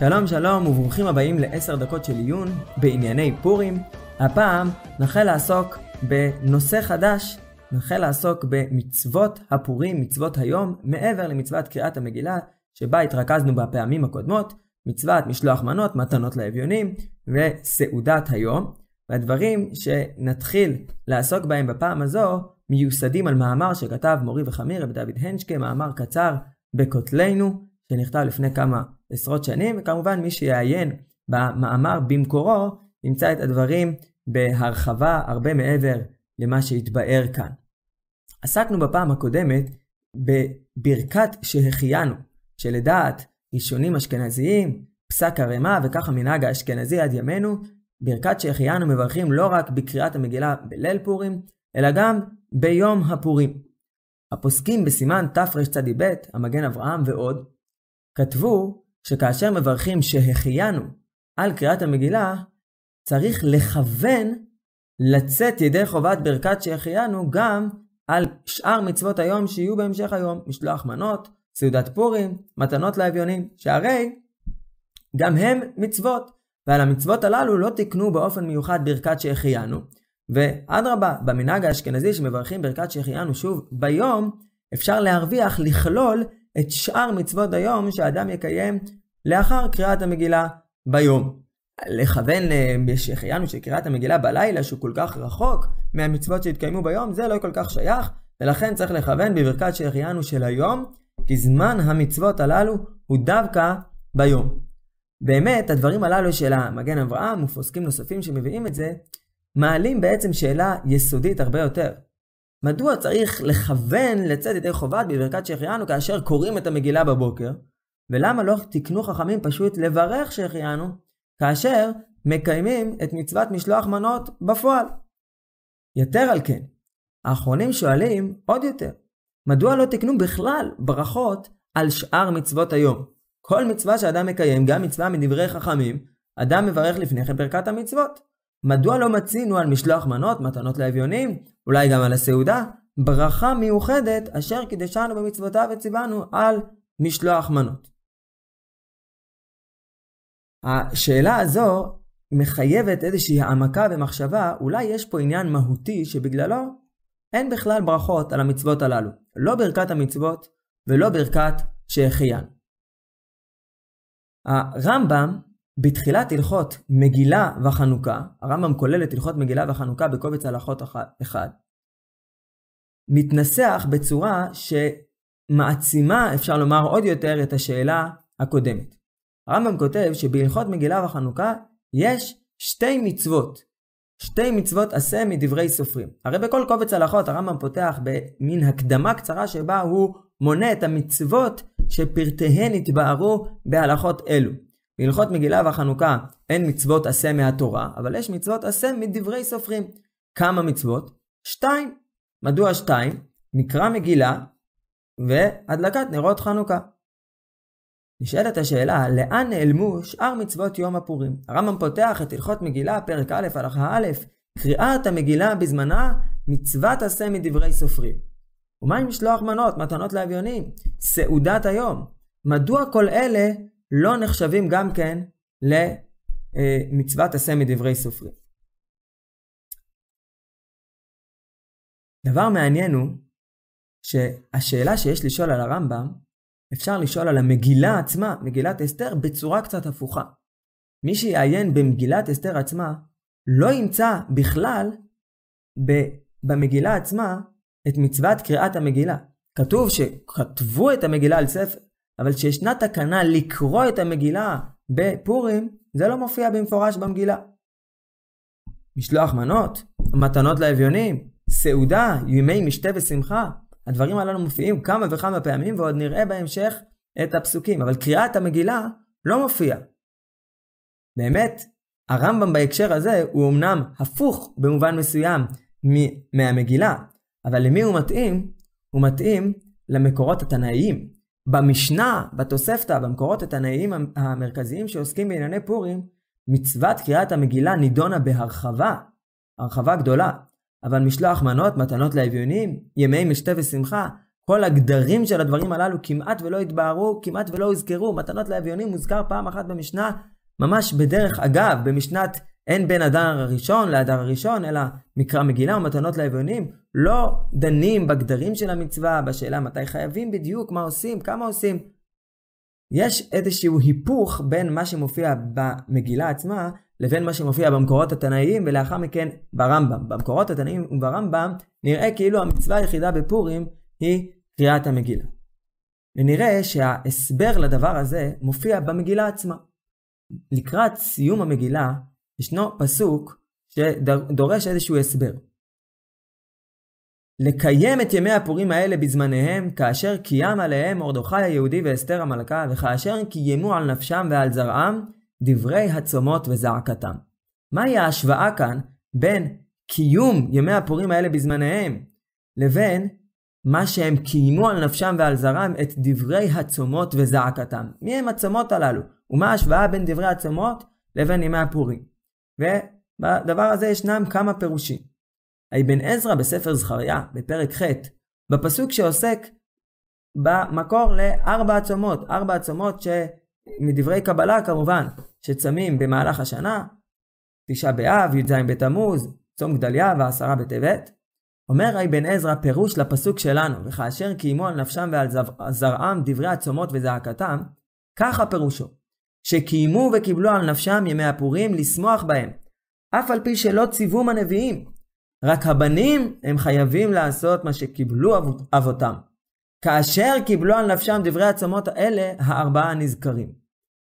שלום שלום וברוכים הבאים לעשר דקות של עיון בענייני פורים. הפעם נחל לעסוק בנושא חדש, נחל לעסוק במצוות הפורים, מצוות היום, מעבר למצוות קריאת המגילה, שבה התרכזנו בפעמים הקודמות, מצוות משלוח מנות, מתנות לאביונים וסעודת היום. והדברים שנתחיל לעסוק בהם בפעם הזו מיוסדים על מאמר שכתב מורי וחמיר רב דוד הנשקה, מאמר קצר בכותלנו, שנכתב לפני כמה עשרות שנים, וכמובן מי שיעיין במאמר במקורו, ימצא את הדברים בהרחבה הרבה מעבר למה שהתבאר כאן. עסקנו בפעם הקודמת בברכת שהחיינו, שלדעת ראשונים אשכנזיים, פסק הרמ"א וכך המנהג האשכנזי עד ימינו, ברכת שהחיינו מברכים לא רק בקריאת המגילה בליל פורים, אלא גם ביום הפורים. הפוסקים בסימן תרצ"ב, המגן אברהם ועוד, כתבו שכאשר מברכים שהחיינו על קריאת המגילה, צריך לכוון לצאת ידי חובת ברכת שהחיינו גם על שאר מצוות היום שיהיו בהמשך היום, משלוח מנות, סעודת פורים, מתנות לאביונים, שהרי גם הם מצוות, ועל המצוות הללו לא תקנו באופן מיוחד ברכת שהחיינו, ואדרבה, במנהג האשכנזי שמברכים ברכת שהחיינו שוב ביום, אפשר להרוויח לכלול את שאר מצוות היום שאדם יקיים לאחר קריאת המגילה ביום. לכוון שהחיינו של קריאת המגילה בלילה שהוא כל כך רחוק מהמצוות שהתקיימו ביום, זה לא כל כך שייך, ולכן צריך לכוון בברכת שהחיינו של היום, כי זמן המצוות הללו הוא דווקא ביום. באמת, הדברים הללו של המגן אברהם ופוסקים נוספים שמביאים את זה, מעלים בעצם שאלה יסודית הרבה יותר. מדוע צריך לכוון לצאת ידי חובת בברכת שהחיינו כאשר קוראים את המגילה בבוקר? ולמה לא תקנו חכמים פשוט לברך שהחיינו כאשר מקיימים את מצוות משלוח מנות בפועל? יתר על כן, האחרונים שואלים עוד יותר, מדוע לא תקנו בכלל ברכות על שאר מצוות היום? כל מצווה שאדם מקיים, גם מצווה מדברי חכמים, אדם מברך לפני כן ברכת המצוות. מדוע לא מצינו על משלוח מנות, מתנות לאביונים, אולי גם על הסעודה, ברכה מיוחדת אשר קידשנו במצוותיו וציוונו על משלוח מנות. השאלה הזו מחייבת איזושהי העמקה ומחשבה, אולי יש פה עניין מהותי שבגללו אין בכלל ברכות על המצוות הללו. לא ברכת המצוות ולא ברכת שהחיין. הרמב"ם בתחילת הלכות מגילה וחנוכה, הרמב"ם כולל את הלכות מגילה וחנוכה בקובץ הלכות אחד, מתנסח בצורה שמעצימה, אפשר לומר עוד יותר, את השאלה הקודמת. הרמב"ם כותב שבהלכות מגילה וחנוכה יש שתי מצוות. שתי מצוות עשה מדברי סופרים. הרי בכל קובץ הלכות הרמב"ם פותח במין הקדמה קצרה שבה הוא מונה את המצוות שפרטיהן התבהרו בהלכות אלו. בהלכות מגילה והחנוכה אין מצוות עשה מהתורה, אבל יש מצוות עשה מדברי סופרים. כמה מצוות? שתיים. מדוע שתיים? מקרא מגילה והדלקת נרות חנוכה. נשאלת השאלה, לאן נעלמו שאר מצוות יום הפורים? הרמב"ם פותח את הלכות מגילה, פרק א', הלכה א', קריאת המגילה בזמנה, מצוות עשה מדברי סופרים. ומה עם משלוח מנות, מתנות לאביונים? סעודת היום. מדוע כל אלה לא נחשבים גם כן למצוות עשה מדברי סופרים. דבר מעניין הוא שהשאלה שיש לשאול על הרמב"ם, אפשר לשאול על המגילה עצמה, מגילת אסתר, בצורה קצת הפוכה. מי שיעיין במגילת אסתר עצמה, לא ימצא בכלל במגילה עצמה את מצוות קריאת המגילה. כתוב שכתבו את המגילה על ספר, אבל כשישנה תקנה לקרוא את המגילה בפורים, זה לא מופיע במפורש במגילה. משלוח מנות, מתנות לאביונים, סעודה, ימי משתה ושמחה, הדברים הללו מופיעים כמה וכמה פעמים ועוד נראה בהמשך את הפסוקים, אבל קריאת המגילה לא מופיע. באמת, הרמב"ם בהקשר הזה הוא אמנם הפוך במובן מסוים מהמגילה, אבל למי הוא מתאים? הוא מתאים למקורות התנאיים, במשנה, בתוספתא, במקורות התנאיים המרכזיים שעוסקים בענייני פורים, מצוות קריאת המגילה נידונה בהרחבה, הרחבה גדולה, אבל משלוח מנות, מתנות לאביונים, ימי משתה ושמחה, כל הגדרים של הדברים הללו כמעט ולא התבהרו, כמעט ולא הוזכרו. מתנות לאביונים מוזכר פעם אחת במשנה, ממש בדרך אגב, במשנת אין בין אדר הראשון לאדר הראשון, אלא מקרא מגילה ומתנות לאביונים. לא דנים בגדרים של המצווה, בשאלה מתי חייבים בדיוק, מה עושים, כמה עושים. יש איזשהו היפוך בין מה שמופיע במגילה עצמה לבין מה שמופיע במקורות התנאיים ולאחר מכן ברמב"ם. במקורות התנאיים וברמב"ם נראה כאילו המצווה היחידה בפורים היא קריאת המגילה. ונראה שההסבר לדבר הזה מופיע במגילה עצמה. לקראת סיום המגילה ישנו פסוק שדורש איזשהו הסבר. לקיים את ימי הפורים האלה בזמניהם, כאשר קיים עליהם מרדכי היהודי ואסתר המלכה, וכאשר קיימו על נפשם ועל זרעם דברי הצומות וזעקתם. מהי ההשוואה כאן בין קיום ימי הפורים האלה בזמניהם, לבין מה שהם קיימו על נפשם ועל זרעם את דברי הצומות וזעקתם. מי הם הצומות הללו? ומה ההשוואה בין דברי הצומות לבין ימי הפורים? ובדבר הזה ישנם כמה פירושים. האבן עזרא בספר זכריה, בפרק ח', בפסוק שעוסק במקור לארבע הצומות, ארבע הצומות שמדברי קבלה כמובן, שצמים במהלך השנה, תשעה באב, י"ז בתמוז, צום גדליה ועשרה בטבת. אומר אבן עזרא פירוש לפסוק שלנו, וכאשר קיימו על נפשם ועל זרעם דברי הצומות וזעקתם, ככה פירושו, שקיימו וקיבלו על נפשם ימי הפורים לשמוח בהם, אף על פי שלא ציוום הנביאים, רק הבנים הם חייבים לעשות מה שקיבלו אבותם. כאשר קיבלו על נפשם דברי הצומות האלה, הארבעה נזכרים.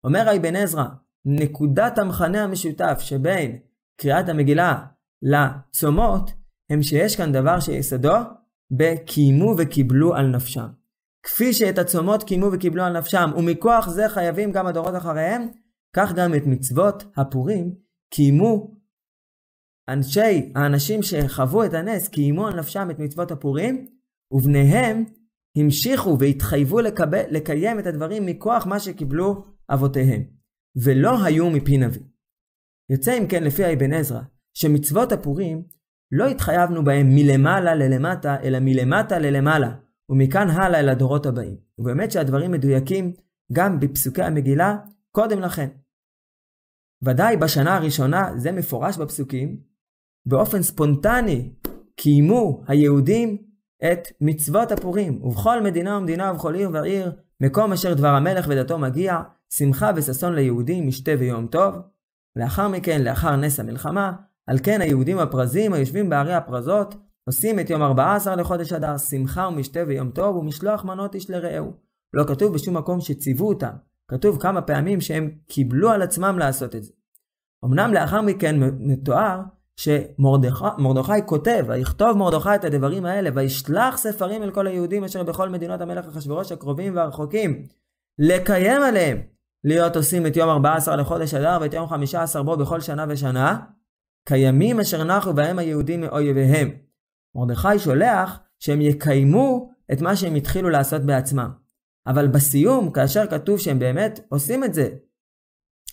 אומר אבן עזרא, נקודת המכנה המשותף שבין קריאת המגילה לצומות, הם שיש כאן דבר שיסודו בקיימו וקיבלו על נפשם. כפי שאת הצומות קיימו וקיבלו על נפשם, ומכוח זה חייבים גם הדורות אחריהם, כך גם את מצוות הפורים קיימו אנשי, האנשים שחוו את הנס, קיימו על נפשם את מצוות הפורים, ובניהם המשיכו והתחייבו לקבל, לקיים את הדברים מכוח מה שקיבלו אבותיהם, ולא היו מפי נביא. יוצא אם כן לפי אבן עזרא, שמצוות הפורים לא התחייבנו בהם מלמעלה ללמטה, אלא מלמטה ללמעלה, ומכאן הלאה אל הדורות הבאים. ובאמת שהדברים מדויקים גם בפסוקי המגילה קודם לכן. ודאי בשנה הראשונה, זה מפורש בפסוקים, באופן ספונטני קיימו היהודים את מצוות הפורים, ובכל מדינה ומדינה ובכל עיר ועיר, מקום אשר דבר המלך ודתו מגיע, שמחה וששון ליהודים, משתה ויום טוב. לאחר מכן, לאחר נס המלחמה, על כן היהודים הפרזים היושבים בערי הפרזות, עושים את יום 14 לחודש אדר, שמחה ומשתה ויום טוב, ומשלוח מנות איש לרעהו. לא כתוב בשום מקום שציוו אותם, כתוב כמה פעמים שהם קיבלו על עצמם לעשות את זה. אמנם לאחר מכן מתואר שמרדכי כותב, ויכתוב מרדכי את הדברים האלה, וישלח ספרים אל כל היהודים אשר בכל מדינות המלך אחשורוש הקרובים והרחוקים, לקיים עליהם, להיות עושים את יום 14 לחודש אדר ואת יום 15 בו בכל שנה ושנה, כימים אשר נחו בהם היהודים מאויביהם. מרדכי שולח שהם יקיימו את מה שהם התחילו לעשות בעצמם. אבל בסיום, כאשר כתוב שהם באמת עושים את זה,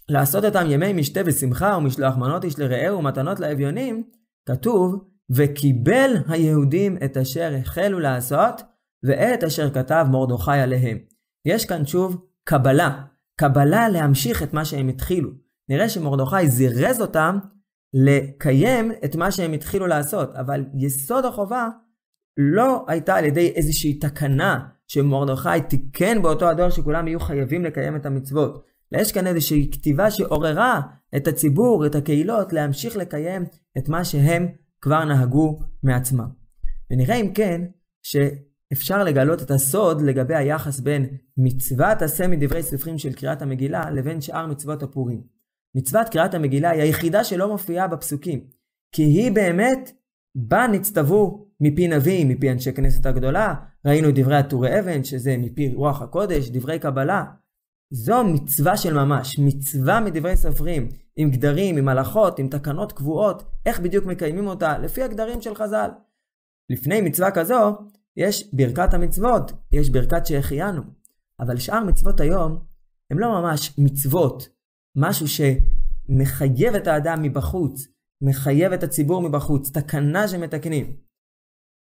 לעשות אותם ימי משתה ושמחה ומשלוח מנות איש לרעהו ומתנות לאביונים, כתוב, וקיבל היהודים את אשר החלו לעשות, ואת אשר כתב מרדכי עליהם. יש כאן שוב קבלה, קבלה להמשיך את מה שהם התחילו. נראה שמרדכי זירז אותם לקיים את מה שהם התחילו לעשות, אבל יסוד החובה לא הייתה על ידי איזושהי תקנה שמרדכי תיקן באותו הדור שכולם יהיו חייבים לקיים את המצוות. יש כאן איזושהי כתיבה שעוררה את הציבור, את הקהילות, להמשיך לקיים את מה שהם כבר נהגו מעצמם. ונראה אם כן, שאפשר לגלות את הסוד לגבי היחס בין מצוות עשה מדברי ספרים של קריאת המגילה לבין שאר מצוות הפורים. מצוות קריאת המגילה היא היחידה שלא מופיעה בפסוקים, כי היא באמת בה נצטוו מפי נביא, מפי אנשי כנסת הגדולה, ראינו דברי הטורי אבן, שזה מפי רוח הקודש, דברי קבלה, זו מצווה של ממש, מצווה מדברי סופרים, עם גדרים, עם הלכות, עם תקנות קבועות, איך בדיוק מקיימים אותה, לפי הגדרים של חז"ל. לפני מצווה כזו, יש ברכת המצוות, יש ברכת שהחיינו. אבל שאר מצוות היום, הם לא ממש מצוות, משהו שמחייב את האדם מבחוץ, מחייב את הציבור מבחוץ, תקנה שמתקנים.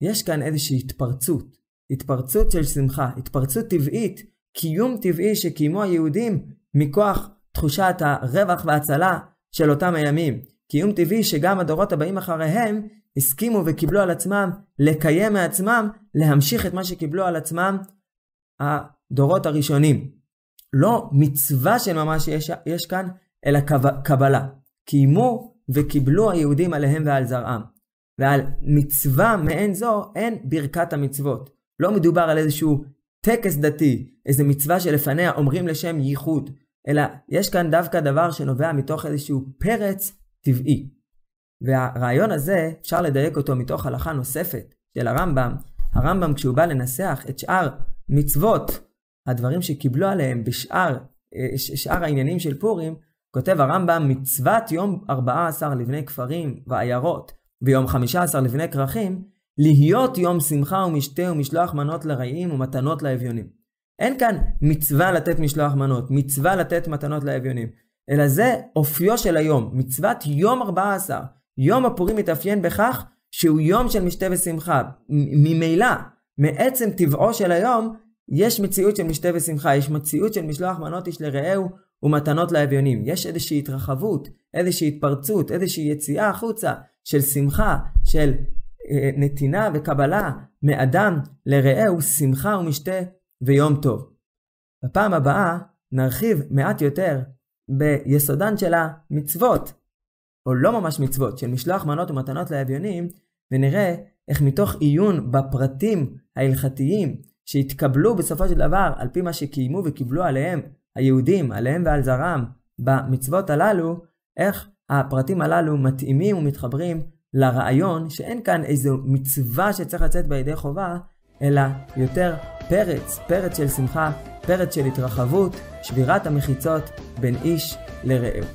יש כאן איזושהי התפרצות התפרצות של שמחה, התפרצות טבעית, קיום טבעי שקיימו היהודים מכוח תחושת הרווח וההצלה של אותם הימים. קיום טבעי שגם הדורות הבאים אחריהם הסכימו וקיבלו על עצמם לקיים מעצמם, להמשיך את מה שקיבלו על עצמם הדורות הראשונים. לא מצווה של ממש יש, יש כאן, אלא קבלה. קיימו וקיבלו היהודים עליהם ועל זרעם. ועל מצווה מעין זו אין ברכת המצוות. לא מדובר על איזשהו טקס דתי, איזו מצווה שלפניה אומרים לשם ייחוד, אלא יש כאן דווקא דבר שנובע מתוך איזשהו פרץ טבעי. והרעיון הזה, אפשר לדייק אותו מתוך הלכה נוספת של הרמב"ם. הרמב"ם כשהוא בא לנסח את שאר מצוות, הדברים שקיבלו עליהם בשאר אה, שאר העניינים של פורים, כותב הרמב"ם מצוות יום 14 לבני כפרים ועיירות ויום 15 לבני כרכים, להיות יום שמחה ומשתה ומשלוח מנות לרעים ומתנות לאביונים. אין כאן מצווה לתת משלוח מנות, מצווה לתת מתנות לאביונים, אלא זה אופיו של היום, מצוות יום 14. יום הפורים מתאפיין בכך שהוא יום של משתה ושמחה. ממילא, מעצם טבעו של היום, יש מציאות של משתה ושמחה, יש מציאות של משלוח מנות איש לרעהו ומתנות לאביונים. יש איזושהי התרחבות, איזושהי התפרצות, איזושהי יציאה החוצה של שמחה, של אה, נתינה וקבלה מאדם לרעהו, שמחה ומשתה ויום טוב. בפעם הבאה נרחיב מעט יותר ביסודן של המצוות, או לא ממש מצוות, של משלוח מנות ומתנות לאביונים, ונראה איך מתוך עיון בפרטים ההלכתיים שהתקבלו בסופו של דבר על פי מה שקיימו וקיבלו עליהם היהודים, עליהם ועל זרם, במצוות הללו, איך הפרטים הללו מתאימים ומתחברים לרעיון שאין כאן איזו מצווה שצריך לצאת בידי חובה, אלא יותר פרץ, פרץ של שמחה, פרץ של התרחבות, שבירת המחיצות בין איש לרעהו.